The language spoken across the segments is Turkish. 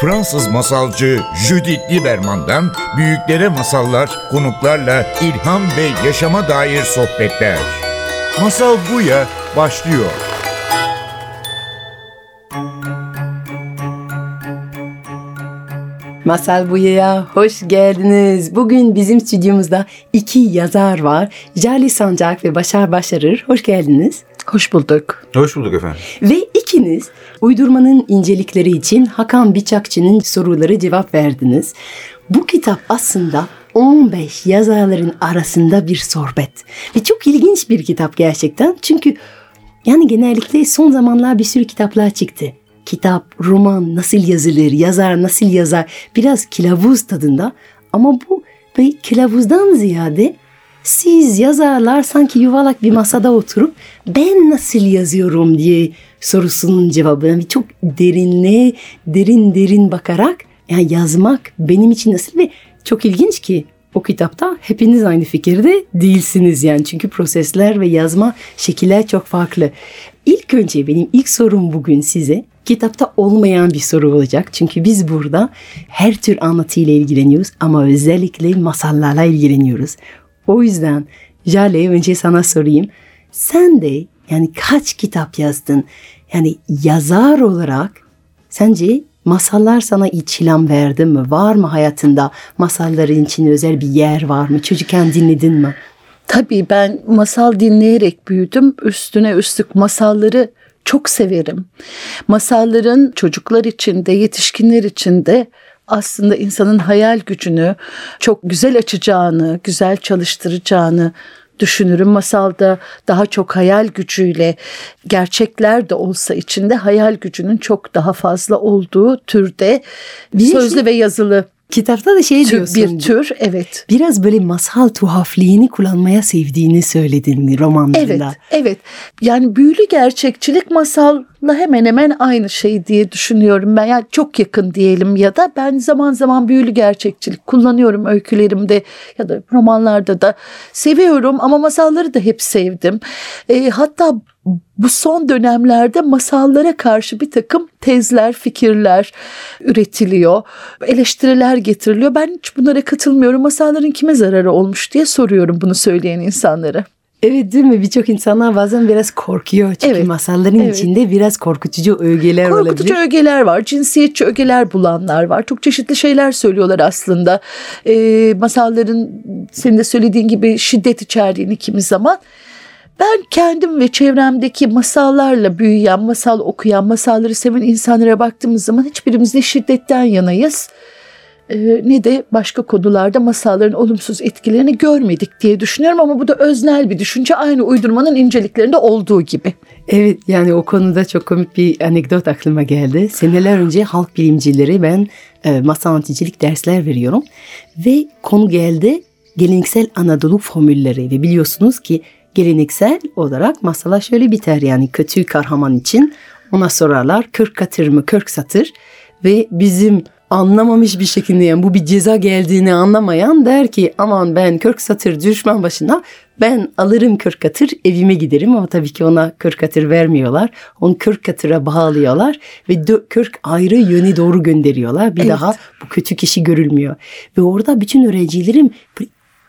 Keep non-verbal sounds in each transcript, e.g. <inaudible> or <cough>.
Fransız masalcı Judith Lieberman'dan büyüklere masallar, konuklarla ilham ve yaşama dair sohbetler. Masal Buya başlıyor. Masal Buya'ya hoş geldiniz. Bugün bizim stüdyomuzda iki yazar var. Jali Sancak ve Başar Başarır. Hoş geldiniz. Hoş bulduk. Hoş bulduk efendim. Ve ikiniz uydurmanın incelikleri için Hakan Biçakçı'nın soruları cevap verdiniz. Bu kitap aslında 15 yazarların arasında bir sohbet. Ve çok ilginç bir kitap gerçekten. Çünkü yani genellikle son zamanlar bir sürü kitaplar çıktı. Kitap, roman nasıl yazılır, yazar nasıl yazar biraz kilavuz tadında. Ama bu bir kilavuzdan ziyade siz yazarlar sanki yuvalak bir masada oturup ben nasıl yazıyorum diye sorusunun cevabını çok derinle derin derin bakarak yani yazmak benim için nasıl ve çok ilginç ki o kitapta hepiniz aynı fikirde değilsiniz yani çünkü prosesler ve yazma şekiller çok farklı. İlk önce benim ilk sorum bugün size kitapta olmayan bir soru olacak. Çünkü biz burada her tür anlatıyla ilgileniyoruz ama özellikle masallarla ilgileniyoruz. O yüzden Jale önce sana sorayım. Sen de yani kaç kitap yazdın? Yani yazar olarak sence masallar sana ilham verdi mi? Var mı hayatında masalların için özel bir yer var mı? Çocukken dinledin mi? Tabii ben masal dinleyerek büyüdüm. Üstüne üstlük masalları çok severim. Masalların çocuklar için de yetişkinler için de aslında insanın hayal gücünü çok güzel açacağını, güzel çalıştıracağını düşünürüm. Masalda daha çok hayal gücüyle gerçekler de olsa içinde hayal gücünün çok daha fazla olduğu türde bir sözlü şey, ve yazılı Kitapta da şey diyorsun. Bir tür evet. Biraz böyle masal tuhaflığını kullanmaya sevdiğini söyledin romanlarında. Evet, evet. Yani büyülü gerçekçilik masalla hemen hemen aynı şey diye düşünüyorum ben. Yani çok yakın diyelim ya da ben zaman zaman büyülü gerçekçilik kullanıyorum öykülerimde ya da romanlarda da seviyorum ama masalları da hep sevdim. E, hatta bu son dönemlerde masallara karşı bir takım tezler, fikirler üretiliyor. Eleştiriler getiriliyor. Ben hiç bunlara katılmıyorum. Masalların kime zararı olmuş diye soruyorum bunu söyleyen insanlara. Evet değil mi? Birçok insanlar bazen biraz korkuyor. Çünkü evet, masalların evet. içinde biraz korkutucu ögeler korkutucu olabilir. Korkutucu ögeler var. Cinsiyetçi ögeler bulanlar var. Çok çeşitli şeyler söylüyorlar aslında. Ee, masalların senin de söylediğin gibi şiddet içerdiğini kimi zaman. Ben kendim ve çevremdeki masallarla büyüyen, masal okuyan, masalları seven insanlara baktığımız zaman hiçbirimiz ne şiddetten yanayız e, ne de başka konularda masalların olumsuz etkilerini görmedik diye düşünüyorum ama bu da öznel bir düşünce aynı uydurmanın inceliklerinde olduğu gibi. Evet yani o konuda çok komik bir anekdot aklıma geldi. Seneler önce halk bilimcileri ben e, masal anlaticilik dersler veriyorum ve konu geldi geleneksel Anadolu formülleri ve biliyorsunuz ki geleneksel olarak masala şöyle biter yani kötü kahraman için ona sorarlar 40 katır mı 40 satır ve bizim anlamamış bir şekilde yani bu bir ceza geldiğini anlamayan der ki aman ben 40 satır düşman başına ben alırım 40 katır evime giderim ama tabii ki ona 40 katır vermiyorlar. Onu 40 katıra bağlıyorlar ve 40 ayrı yöne doğru gönderiyorlar. Bir evet. daha bu kötü kişi görülmüyor. Ve orada bütün öğrencilerim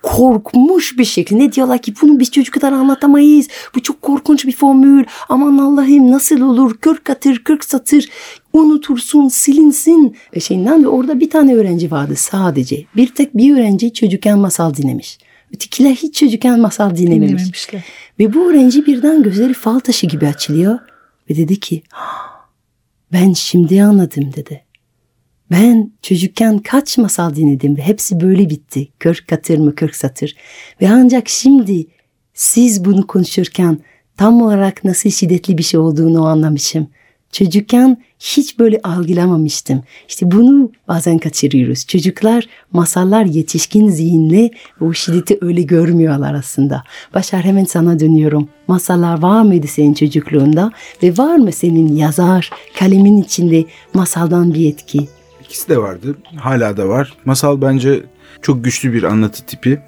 korkmuş bir şekilde diyorlar ki bunu biz çocuklara anlatamayız. Bu çok korkunç bir formül. Aman Allah'ım nasıl olur? 40 katır 40 satır unutursun silinsin şeyinden ve orada bir tane öğrenci vardı sadece. Bir tek bir öğrenci çocukken masal dinlemiş. Ötekiler hiç çocukken masal dinlememiş. Ve bu öğrenci birden gözleri fal taşı gibi açılıyor ve dedi ki ben şimdi anladım dedi. Ben çocukken kaç masal dinledim ve hepsi böyle bitti. Kırk katır mı kırk satır. Ve ancak şimdi siz bunu konuşurken tam olarak nasıl şiddetli bir şey olduğunu anlamışım. Çocukken hiç böyle algılamamıştım. İşte bunu bazen kaçırıyoruz. Çocuklar masallar yetişkin zihinle o şiddeti öyle görmüyorlar aslında. Başar hemen sana dönüyorum. Masallar var mıydı senin çocukluğunda? Ve var mı senin yazar kalemin içinde masaldan bir etki? İkisi de vardı. Hala da var. Masal bence çok güçlü bir anlatı tipi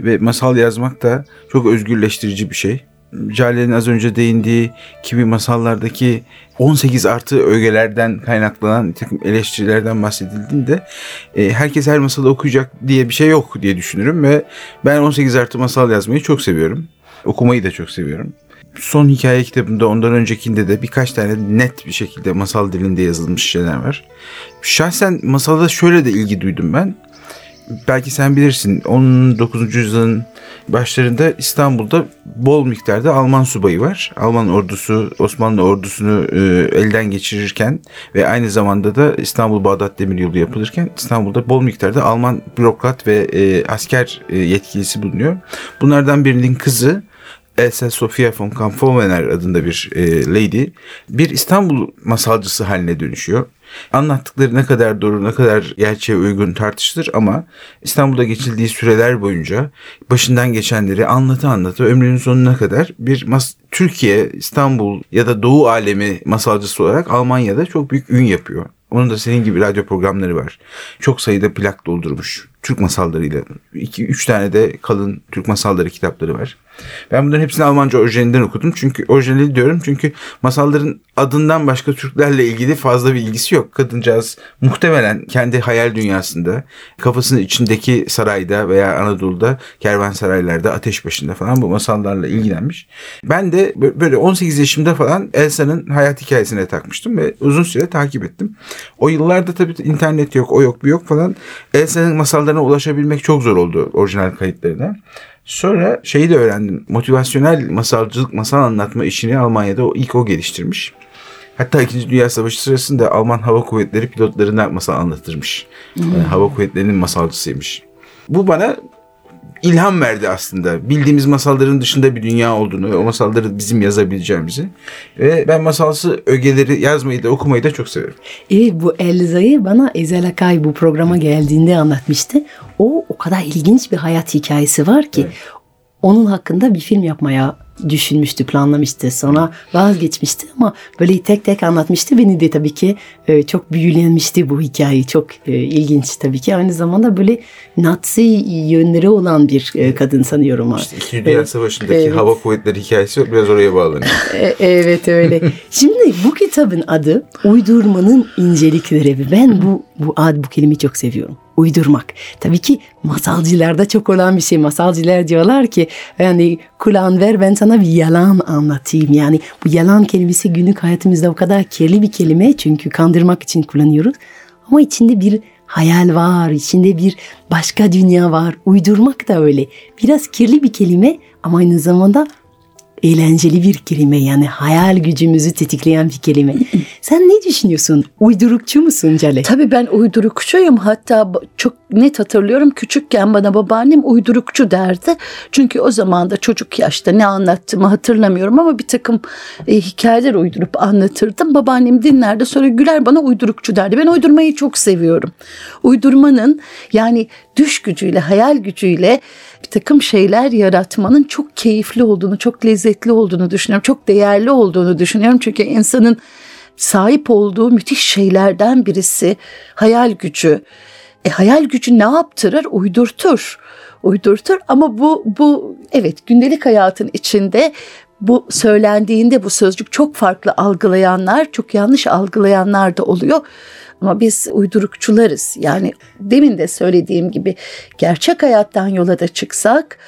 ve masal yazmak da çok özgürleştirici bir şey. Cale'nin az önce değindiği kimi masallardaki 18 artı ögelerden kaynaklanan takım eleştirilerden bahsedildiğinde e, herkes her masalı okuyacak diye bir şey yok diye düşünürüm ve ben 18 artı masal yazmayı çok seviyorum. Okumayı da çok seviyorum. Son hikaye kitabında ondan öncekinde de birkaç tane net bir şekilde masal dilinde yazılmış şeyler var. Şahsen masala şöyle de ilgi duydum ben belki sen bilirsin 19. yüzyılın başlarında İstanbul'da bol miktarda Alman subayı var. Alman ordusu Osmanlı ordusunu e, elden geçirirken ve aynı zamanda da İstanbul Bağdat Demiryolu yapılırken İstanbul'da bol miktarda Alman bürokrat ve e, asker e, yetkilisi bulunuyor. Bunlardan birinin kızı Elsa Sofia von Kampfhovener adında bir e, lady bir İstanbul masalcısı haline dönüşüyor. Anlattıkları ne kadar doğru ne kadar gerçeğe uygun tartışılır ama İstanbul'da geçildiği süreler boyunca başından geçenleri anlatı anlatı ömrünün sonuna kadar bir mas Türkiye, İstanbul ya da Doğu alemi masalcısı olarak Almanya'da çok büyük ün yapıyor. Onun da senin gibi radyo programları var. Çok sayıda plak doldurmuş. Türk masallarıyla. 2-3 tane de kalın Türk masalları kitapları var. Ben bunların hepsini Almanca orijinalinden okudum. Çünkü orijinali diyorum çünkü masalların adından başka Türklerle ilgili fazla bir ilgisi yok. Kadıncağız muhtemelen kendi hayal dünyasında kafasının içindeki sarayda veya Anadolu'da kervansaraylarda ateş başında falan bu masallarla ilgilenmiş. Ben de böyle 18 yaşımda falan Elsa'nın hayat hikayesine takmıştım ve uzun süre takip ettim. O yıllarda tabii internet yok, o yok, bu yok falan. Elsa'nın masallarına ulaşabilmek çok zor oldu orijinal kayıtlarına. Sonra şeyi de öğrendim. Motivasyonel masalcılık, masal anlatma işini Almanya'da o ilk o geliştirmiş. Hatta 2. Dünya Savaşı sırasında Alman Hava Kuvvetleri pilotlarına masal anlatırmış. Yani hava kuvvetlerinin masalcısıymış. Bu bana ilham verdi aslında. Bildiğimiz masalların dışında bir dünya olduğunu ve o masalları bizim yazabileceğimizi. Ve ben masalsı ögeleri yazmayı da okumayı da çok severim. Evet bu Elza'yı bana Ezel Akay bu programa geldiğinde anlatmıştı. O o kadar ilginç bir hayat hikayesi var ki evet. onun hakkında bir film yapmaya düşünmüştü, planlamıştı. Sonra vazgeçmişti ama böyle tek tek anlatmıştı. Beni de tabii ki e, çok büyülenmişti bu hikaye. Çok e, ilginç tabii ki. Aynı zamanda böyle Nazi yönleri olan bir e, kadın sanıyorum. İşte İkinci Dünya Savaşı'ndaki evet. hava kuvvetleri hikayesi biraz oraya bağlanıyor. <laughs> evet öyle. Şimdi bu kitabın adı Uydurmanın İncelikleri. Ben bu bu ad bu kelimeyi çok seviyorum uydurmak. Tabii ki masalcılarda çok olan bir şey. Masalcılar diyorlar ki yani kulağın ver ben sana bir yalan anlatayım. Yani bu yalan kelimesi günlük hayatımızda o kadar kirli bir kelime çünkü kandırmak için kullanıyoruz. Ama içinde bir hayal var, içinde bir başka dünya var. Uydurmak da öyle. Biraz kirli bir kelime ama aynı zamanda eğlenceli bir kelime yani hayal gücümüzü tetikleyen bir kelime. <laughs> Sen ne düşünüyorsun? Uydurukçu musun Cale? Tabii ben uydurukçuyum. Hatta çok net hatırlıyorum küçükken bana babaannem uydurukçu derdi. Çünkü o zaman da çocuk yaşta ne anlattığımı hatırlamıyorum ama bir takım e, hikayeler uydurup anlatırdım. Babaannem dinlerdi sonra güler bana uydurukçu derdi. Ben uydurmayı çok seviyorum. Uydurmanın yani düş gücüyle, hayal gücüyle bir takım şeyler yaratmanın çok keyifli olduğunu, çok lezzetli olduğunu düşünüyorum. Çok değerli olduğunu düşünüyorum. Çünkü insanın sahip olduğu müthiş şeylerden birisi hayal gücü. E, hayal gücü ne yaptırır? Uydurtur. Uydurtur ama bu bu evet gündelik hayatın içinde bu söylendiğinde bu sözcük çok farklı algılayanlar, çok yanlış algılayanlar da oluyor. Ama biz uydurukçularız. Yani demin de söylediğim gibi gerçek hayattan yola da çıksak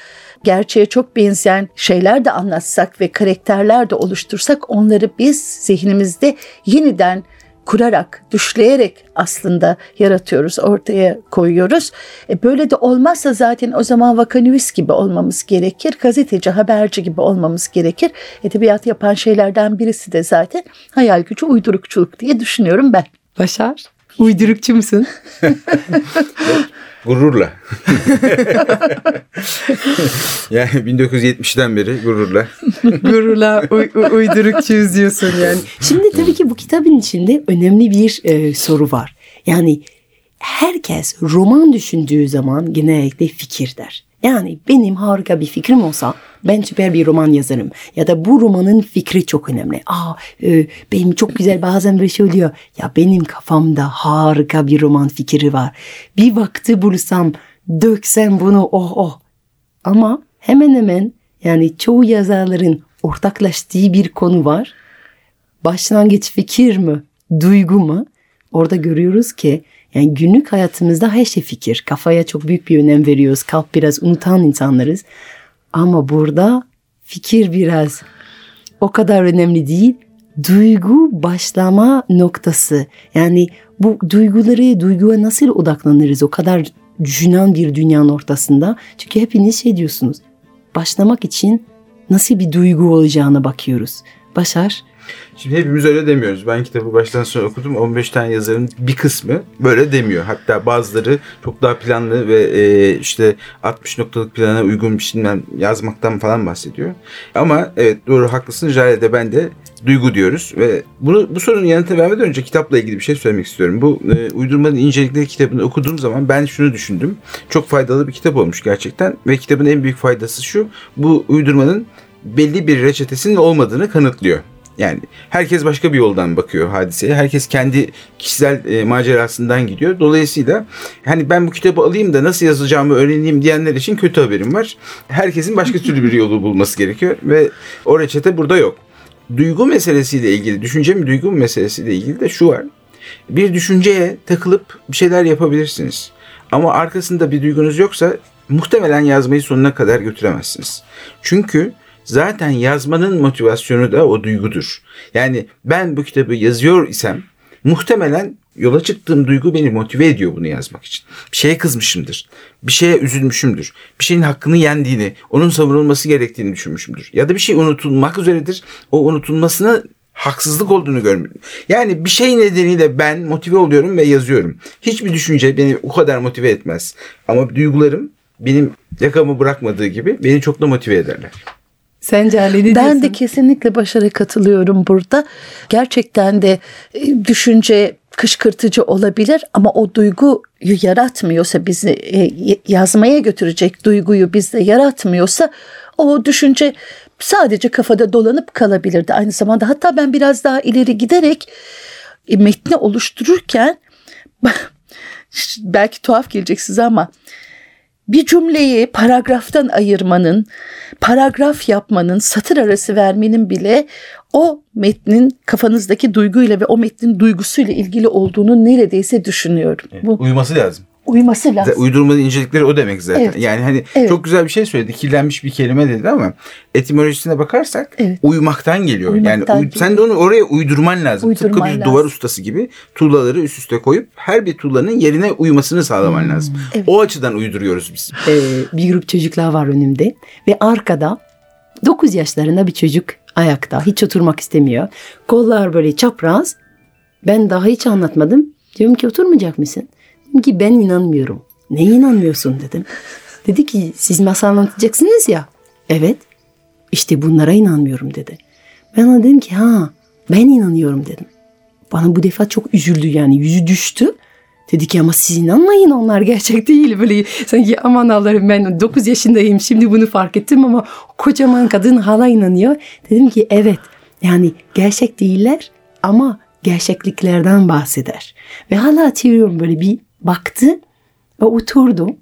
gerçeğe çok benzeyen şeyler de anlatsak ve karakterler de oluştursak onları biz zihnimizde yeniden kurarak, düşleyerek aslında yaratıyoruz, ortaya koyuyoruz. E böyle de olmazsa zaten o zaman vakanüvis gibi olmamız gerekir, gazeteci, haberci gibi olmamız gerekir. Edebiyat yapan şeylerden birisi de zaten hayal gücü, uydurukçuluk diye düşünüyorum ben. Başar, uydurukçu musun? <laughs> <laughs> Gururla. <laughs> yani 1970'den beri gururla. gururla uy, diyorsun yani. Şimdi tabii ki bu kitabın içinde önemli bir e, soru var. Yani herkes roman düşündüğü zaman genellikle fikir der. Yani benim harika bir fikrim olsa ben süper bir roman yazarım. Ya da bu romanın fikri çok önemli. Aa, e, benim çok güzel bazen böyle şey oluyor. Ya benim kafamda harika bir roman fikri var. Bir vakti bulsam döksem bunu oh oh. Ama hemen hemen yani çoğu yazarların ortaklaştığı bir konu var. Başlangıç fikir mi, duygu mu? Orada görüyoruz ki yani günlük hayatımızda her şey fikir. Kafaya çok büyük bir önem veriyoruz. Kalp biraz unutan insanlarız. Ama burada fikir biraz o kadar önemli değil. Duygu başlama noktası. Yani bu duyguları, duyguya nasıl odaklanırız o kadar düşünen bir dünyanın ortasında. Çünkü hepiniz şey diyorsunuz. Başlamak için nasıl bir duygu olacağına bakıyoruz. Başar, Şimdi hepimiz öyle demiyoruz. Ben kitabı baştan sona okudum. 15 tane yazarın bir kısmı böyle demiyor. Hatta bazıları çok daha planlı ve e, işte 60 noktalık plana uygun bir şeyden yazmaktan falan bahsediyor. Ama evet doğru haklısın. Jale de ben de duygu diyoruz ve bunu bu sorunun yanıtını vermeden önce kitapla ilgili bir şey söylemek istiyorum. Bu e, uydurmanın incelikleri kitabını okuduğum zaman ben şunu düşündüm. Çok faydalı bir kitap olmuş gerçekten ve kitabın en büyük faydası şu. Bu uydurmanın belli bir reçetesinin olmadığını kanıtlıyor. Yani herkes başka bir yoldan bakıyor hadiseye. Herkes kendi kişisel e, macerasından gidiyor. Dolayısıyla hani ben bu kitabı alayım da nasıl yazacağımı öğreneyim diyenler için kötü haberim var. Herkesin başka türlü bir yolu bulması gerekiyor ve o reçete burada yok. Duygu meselesiyle ilgili, düşünce mi duygu mu meselesiyle ilgili de şu var. Bir düşünceye takılıp bir şeyler yapabilirsiniz. Ama arkasında bir duygunuz yoksa muhtemelen yazmayı sonuna kadar götüremezsiniz. Çünkü zaten yazmanın motivasyonu da o duygudur. Yani ben bu kitabı yazıyor isem muhtemelen yola çıktığım duygu beni motive ediyor bunu yazmak için. Bir şeye kızmışımdır. Bir şeye üzülmüşümdür. Bir şeyin hakkını yendiğini, onun savunulması gerektiğini düşünmüşümdür. Ya da bir şey unutulmak üzeredir. O unutulmasına haksızlık olduğunu görmüyorum. Yani bir şey nedeniyle ben motive oluyorum ve yazıyorum. Hiçbir düşünce beni o kadar motive etmez. Ama duygularım benim yakamı bırakmadığı gibi beni çok da motive ederler. Sence Ali ne Ben diyorsun? de kesinlikle Başar'a katılıyorum burada. Gerçekten de e, düşünce kışkırtıcı olabilir ama o duyguyu yaratmıyorsa bizi e, yazmaya götürecek duyguyu bizde yaratmıyorsa o düşünce sadece kafada dolanıp kalabilirdi aynı zamanda. Hatta ben biraz daha ileri giderek e, metni oluştururken <laughs> belki tuhaf gelecek size ama bir cümleyi paragraftan ayırmanın, paragraf yapmanın, satır arası vermenin bile o metnin kafanızdaki duyguyla ve o metnin duygusuyla ilgili olduğunu neredeyse düşünüyorum. Bu Uyuması lazım. Uyması lazım. Uydurmanın incelikleri o demek zaten. Evet. Yani hani Evet. çok güzel bir şey söyledi. Kirlenmiş bir kelime dedi ama etimolojisine bakarsak Evet. uyumaktan geliyor. Uyumaktan yani uy- sen de onu oraya uydurman lazım. Uydurman Tıpkı bir lazım. duvar ustası gibi tuğlaları üst üste koyup her bir tuğlanın yerine uymasını sağlaman lazım. Hmm. Evet. O açıdan uyduruyoruz biz. Ee, bir grup çocuklar var önümde ve arkada 9 yaşlarında bir çocuk ayakta hiç oturmak istemiyor. Kollar böyle çapraz. Ben daha hiç anlatmadım. Diyorum ki oturmayacak mısın? Dedim ki ben inanmıyorum. Neye inanmıyorsun dedim. Dedi ki siz masal anlatacaksınız ya. Evet. İşte bunlara inanmıyorum dedi. Ben ona dedim ki ha ben inanıyorum dedim. Bana bu defa çok üzüldü yani yüzü düştü. Dedi ki ama siz inanmayın onlar gerçek değil. Böyle sanki aman Allah'ım ben 9 yaşındayım şimdi bunu fark ettim ama kocaman kadın hala inanıyor. Dedim ki evet yani gerçek değiller ama gerçekliklerden bahseder. Ve hala hatırlıyorum böyle bir baktı ve oturdu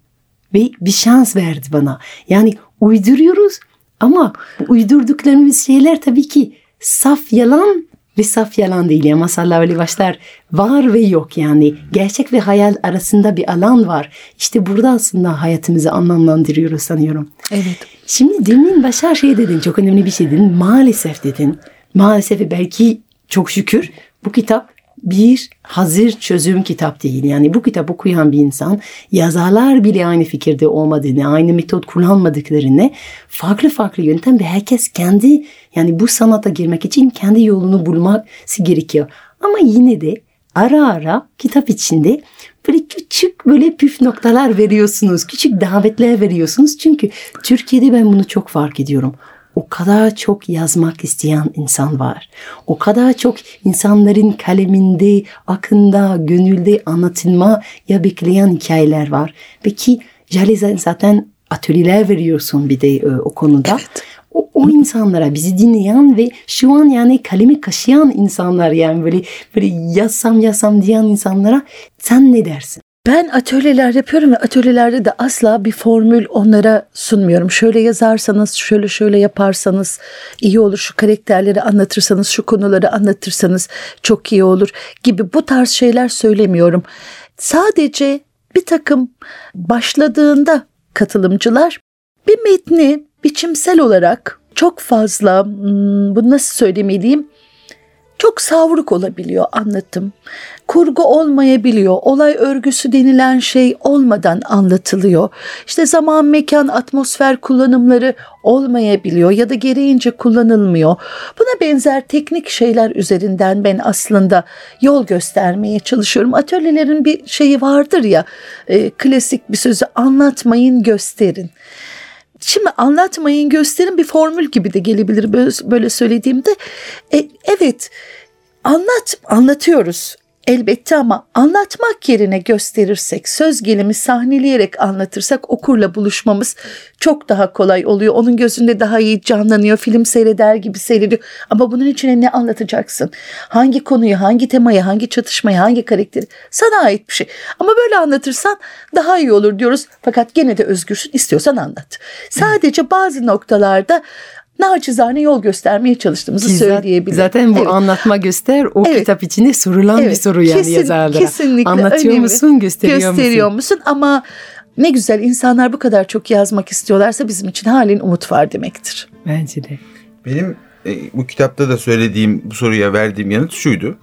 ve bir şans verdi bana. Yani uyduruyoruz ama uydurduklarımız şeyler tabii ki saf yalan ve saf yalan değil. Yani masallar öyle başlar var ve yok yani. Gerçek ve hayal arasında bir alan var. İşte burada aslında hayatımızı anlamlandırıyoruz sanıyorum. Evet. Şimdi demin Başar şey dedin çok önemli bir şey dedin. Maalesef dedin. Maalesef ve belki çok şükür bu kitap bir hazır çözüm kitap değil. Yani bu kitap okuyan bir insan yazarlar bile aynı fikirde olmadığını, aynı metot kullanmadıklarını farklı farklı yöntem ve herkes kendi yani bu sanata girmek için kendi yolunu bulması gerekiyor. Ama yine de ara ara kitap içinde böyle küçük böyle püf noktalar veriyorsunuz. Küçük davetler veriyorsunuz. Çünkü Türkiye'de ben bunu çok fark ediyorum. O kadar çok yazmak isteyen insan var. O kadar çok insanların kaleminde, akında, gönülde anlatılma ya bekleyen hikayeler var. Peki Jale zaten atölyeler veriyorsun bir de e, o konuda. Evet. O, o insanlara bizi dinleyen ve şu an yani kalemi kaşıyan insanlar yani böyle böyle yazsam yazsam diyen insanlara sen ne dersin? Ben atölyeler yapıyorum ve atölyelerde de asla bir formül onlara sunmuyorum. Şöyle yazarsanız, şöyle şöyle yaparsanız iyi olur. Şu karakterleri anlatırsanız, şu konuları anlatırsanız çok iyi olur gibi bu tarz şeyler söylemiyorum. Sadece bir takım başladığında katılımcılar bir metni biçimsel olarak çok fazla hmm, bunu nasıl söylemeliyim çok savruk olabiliyor anlatım. Kurgu olmayabiliyor. Olay örgüsü denilen şey olmadan anlatılıyor. İşte zaman, mekan, atmosfer kullanımları olmayabiliyor ya da gereğince kullanılmıyor. Buna benzer teknik şeyler üzerinden ben aslında yol göstermeye çalışıyorum. Atölyelerin bir şeyi vardır ya, e, klasik bir sözü anlatmayın gösterin. Şimdi anlatmayın gösterin bir formül gibi de gelebilir böyle söylediğimde. E, evet anlat anlatıyoruz elbette ama anlatmak yerine gösterirsek, söz gelimi sahneleyerek anlatırsak okurla buluşmamız çok daha kolay oluyor. Onun gözünde daha iyi canlanıyor, film seyreder gibi seyrediyor. Ama bunun için ne anlatacaksın? Hangi konuyu, hangi temayı, hangi çatışmayı, hangi karakteri? Sana ait bir şey. Ama böyle anlatırsan daha iyi olur diyoruz. Fakat gene de özgürsün, istiyorsan anlat. Sadece bazı noktalarda naçizane yol göstermeye çalıştığımızı Ki söyleyebilirim. Zaten bu evet. anlatma göster o Evet. kitap içinde sorulan Evet, bir soru yani kesin- yazarlara. Kesinlikle Anlatıyor önemli. musun, gösteriyor, Gösteriyor musun? musun? Ama ne güzel insanlar bu kadar çok yazmak istiyorlarsa bizim için halen umut var demektir. Bence de. Benim e, bu kitapta da söylediğim bu soruya verdiğim yanıt şuydu.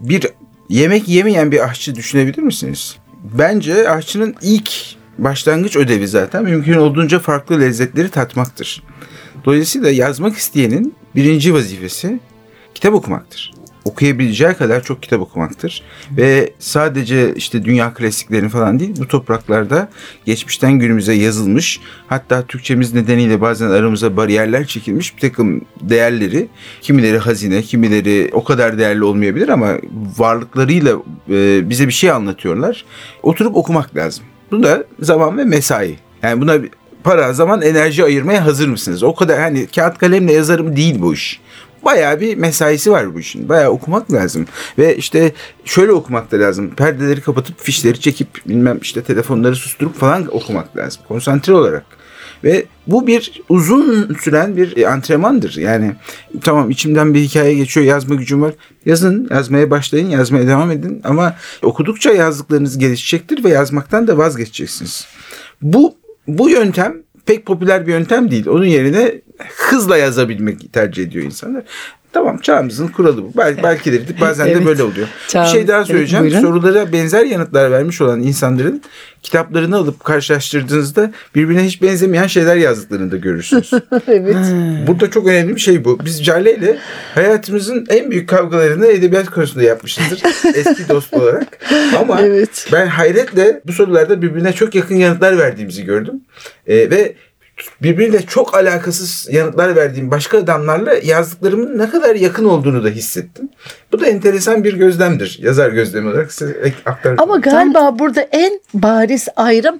Bir yemek yemeyen bir aşçı düşünebilir misiniz? Bence aşçının ilk başlangıç ödevi zaten mümkün olduğunca farklı lezzetleri tatmaktır. Dolayısıyla yazmak isteyenin birinci vazifesi kitap okumaktır. Okuyabileceği kadar çok kitap okumaktır. Ve sadece işte dünya klasiklerini falan değil bu topraklarda geçmişten günümüze yazılmış hatta Türkçemiz nedeniyle bazen aramıza bariyerler çekilmiş bir takım değerleri kimileri hazine kimileri o kadar değerli olmayabilir ama varlıklarıyla e, bize bir şey anlatıyorlar. Oturup okumak lazım. Bu da zaman ve mesai. Yani buna para, zaman, enerji ayırmaya hazır mısınız? O kadar hani kağıt kalemle yazarım değil bu iş. Bayağı bir mesaisi var bu işin. Bayağı okumak lazım. Ve işte şöyle okumak da lazım. Perdeleri kapatıp fişleri çekip bilmem işte telefonları susturup falan okumak lazım. Konsantre olarak. Ve bu bir uzun süren bir e, antrenmandır. Yani tamam içimden bir hikaye geçiyor, yazma gücüm var. Yazın, yazmaya başlayın, yazmaya devam edin. Ama okudukça yazdıklarınız gelişecektir ve yazmaktan da vazgeçeceksiniz. Bu bu yöntem pek popüler bir yöntem değil. Onun yerine hızla yazabilmek tercih ediyor insanlar. Tamam çağımızın kuralı bu. Belki, belki de bazen de Evet. böyle oluyor. Çağımız- bir şey daha evet, söyleyeceğim. buyurun. Sorulara benzer yanıtlar vermiş olan insanların kitaplarını alıp karşılaştırdığınızda birbirine hiç benzemeyen şeyler yazdıklarını da görürsünüz. <laughs> evet. Burada çok önemli bir şey bu. Biz Jale ile hayatımızın en büyük kavgalarını edebiyat konusunda yapmışızdır. <laughs> Eski dost olarak. Ama Evet. ben hayretle bu sorularda birbirine çok yakın yanıtlar verdiğimizi gördüm. Ee, ve birbiriyle çok alakasız yanıtlar verdiğim başka adamlarla yazdıklarımın ne kadar yakın olduğunu da hissettim. Bu da enteresan bir gözlemdir. Yazar gözlemi olarak size aktardım. Ama galiba burada en bariz ayrım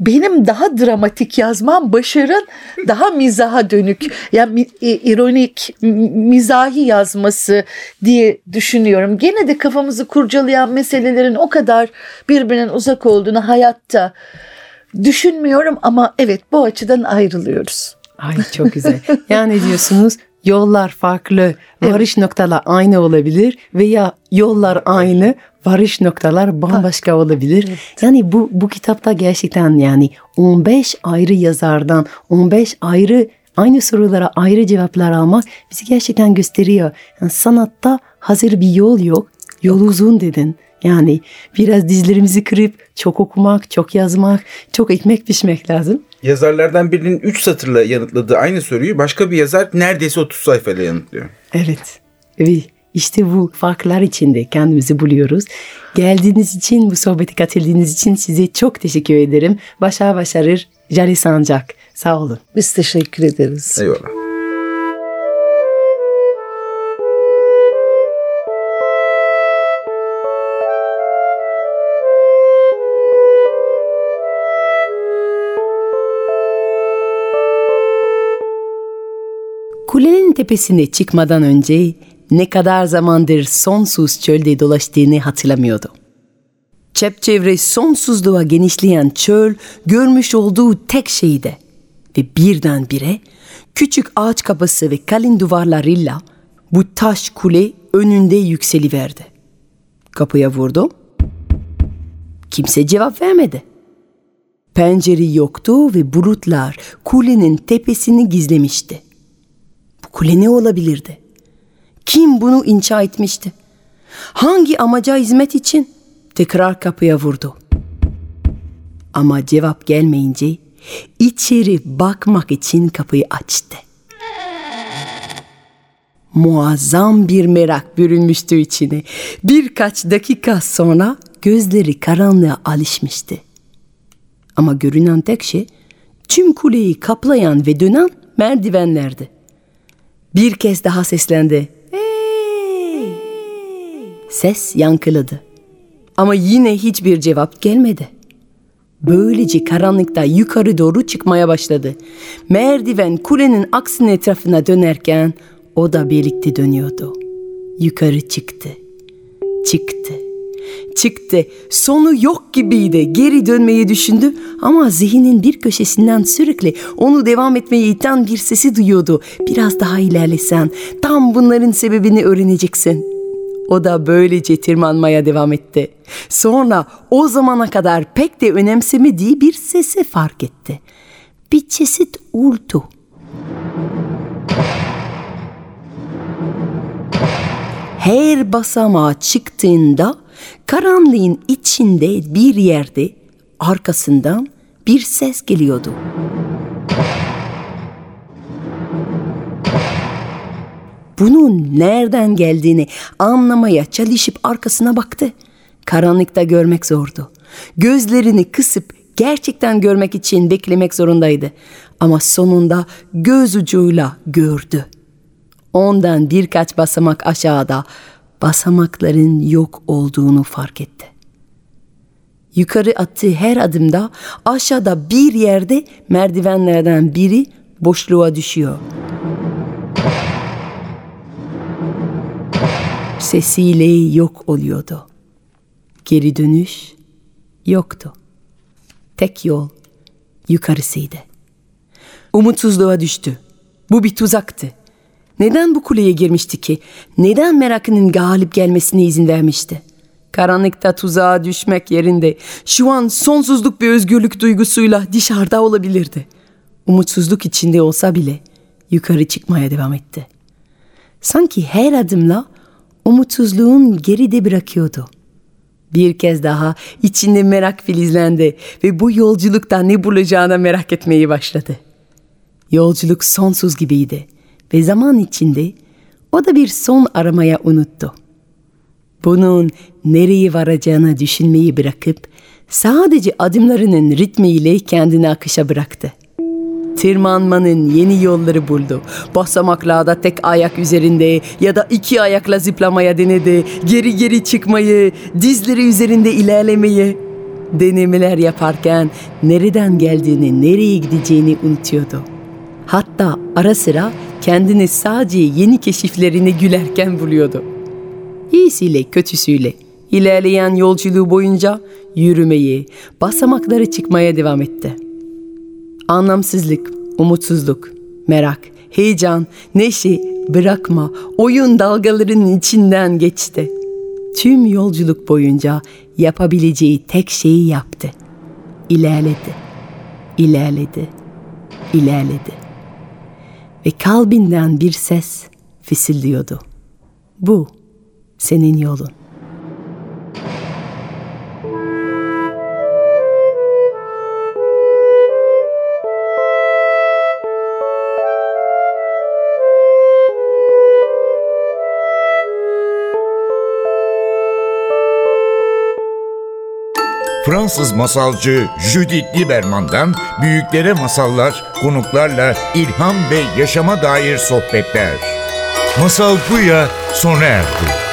benim daha dramatik yazmam Başar'ın daha mizaha dönük yani i- ironik mizahi yazması diye düşünüyorum. Gene de kafamızı kurcalayan meselelerin o kadar birbirinden uzak olduğunu hayatta düşünmüyorum ama evet bu açıdan ayrılıyoruz. Ay çok güzel. <laughs> Yani diyorsunuz yollar farklı, varış noktalar aynı olabilir veya yollar aynı, varış noktalar bambaşka olabilir. Yani bu bu kitapta gerçekten yani 15 ayrı yazardan 15 ayrı aynı sorulara ayrı cevaplar almak bizi gerçekten gösteriyor. Yani sanatta hazır bir yol yok. Yol uzun dedin. Yani biraz dizlerimizi kırıp çok okumak, çok yazmak, çok ekmek pişmek lazım. Yazarlardan birinin 3 satırla yanıtladığı aynı soruyu başka bir yazar neredeyse 30 sayfayla yanıtlıyor. Evet. Ve işte bu farklar içinde kendimizi buluyoruz. Geldiğiniz için, bu sohbete katıldığınız için size çok teşekkür ederim. Başa başarır Jale Sancak. Sağ olun. Biz teşekkür ederiz. Eyvallah. Tepesine çıkmadan önce ne kadar zamandır sonsuz çölde dolaştığını hatırlamıyordu. Çepçevre sonsuzluğa genişleyen çöl görmüş olduğu tek şeydi. Ve birdenbire küçük ağaç kapısı ve kalın duvarlarıyla bu taş kule önünde yükseliverdi. Kapıya vurdu. Kimse cevap vermedi. Pencere yoktu ve bulutlar kulenin tepesini gizlemişti. Kule ne olabilirdi? Kim bunu inşa etmişti? Hangi amaca hizmet için? Tekrar kapıya vurdu. Ama cevap gelmeyince içeri bakmak için kapıyı açtı. Muazzam bir merak bürünmüştü içine. Birkaç dakika sonra gözleri karanlığa alışmıştı. Ama görünen tek şey tüm kuleyi kaplayan ve dönen merdivenlerdi. Bir kez daha seslendi. Ses yankıladı. Ama yine hiçbir cevap gelmedi. Böylece karanlıkta yukarı doğru çıkmaya başladı. Merdiven kulenin aksinin etrafına dönerken o da birlikte dönüyordu. Yukarı çıktı. Çıktı. Çıktı. Sonu yok gibiydi. Geri dönmeyi düşündü ama zihnin bir köşesinden sürekli onu devam etmeye iten bir sesi duyuyordu. Biraz daha ilerlesen tam bunların sebebini öğreneceksin. O da böylece tırmanmaya devam etti. Sonra o zamana kadar pek de önemsemediği bir sesi fark etti. Bir çeşit uğultu. Her basamağa çıktığında karanlığın içinde bir yerde arkasından bir ses geliyordu. Bunun nereden geldiğini anlamaya çalışıp arkasına baktı. Karanlıkta görmek zordu. Gözlerini kısıp gerçekten görmek için beklemek zorundaydı. Ama sonunda göz ucuyla gördü. Ondan birkaç basamak aşağıda basamakların yok olduğunu fark etti. Yukarı attığı her adımda aşağıda bir yerde merdivenlerden biri boşluğa düşüyor. Sesiyle yok oluyordu. Geri dönüş yoktu. Tek yol yukarısıydı. Umutsuzluğa düştü. Bu bir tuzaktı. Neden bu kuleye girmişti ki? Neden merakının galip gelmesine izin vermişti? Karanlıkta tuzağa düşmek yerinde şu an sonsuzluk bir özgürlük duygusuyla dışarıda olabilirdi. Umutsuzluk içinde olsa bile yukarı çıkmaya devam etti. Sanki her adımla umutsuzluğun geride bırakıyordu. Bir kez daha içinde merak filizlendi ve bu yolculukta ne bulacağına merak etmeyi başladı. Yolculuk sonsuz gibiydi ve zaman içinde o da bir son aramaya unuttu. Bunun nereye varacağını düşünmeyi bırakıp sadece adımlarının ritmiyle kendini akışa bıraktı. Tırmanmanın yeni yolları buldu. Basamaklarda tek ayak üzerinde ya da iki ayakla zıplamaya denedi. Geri geri çıkmayı, dizleri üzerinde ilerlemeyi. Denemeler yaparken nereden geldiğini, nereye gideceğini unutuyordu. Hatta ara sıra kendini sadece yeni keşiflerini gülerken buluyordu. İyisiyle kötüsüyle ilerleyen yolculuğu boyunca yürümeyi, basamakları çıkmaya devam etti. Anlamsızlık, umutsuzluk, merak, heyecan, neşe, bırakma, oyun dalgalarının içinden geçti. Tüm yolculuk boyunca yapabileceği tek şeyi yaptı. İlerledi, ilerledi, ilerledi. Ve kalbinden bir ses fısıldıyordu. Bu senin yolun. Fransız masalcı Judith Lieberman'dan büyüklere masallar, konuklarla ilham ve yaşama dair sohbetler. Masal Buya sona erdi.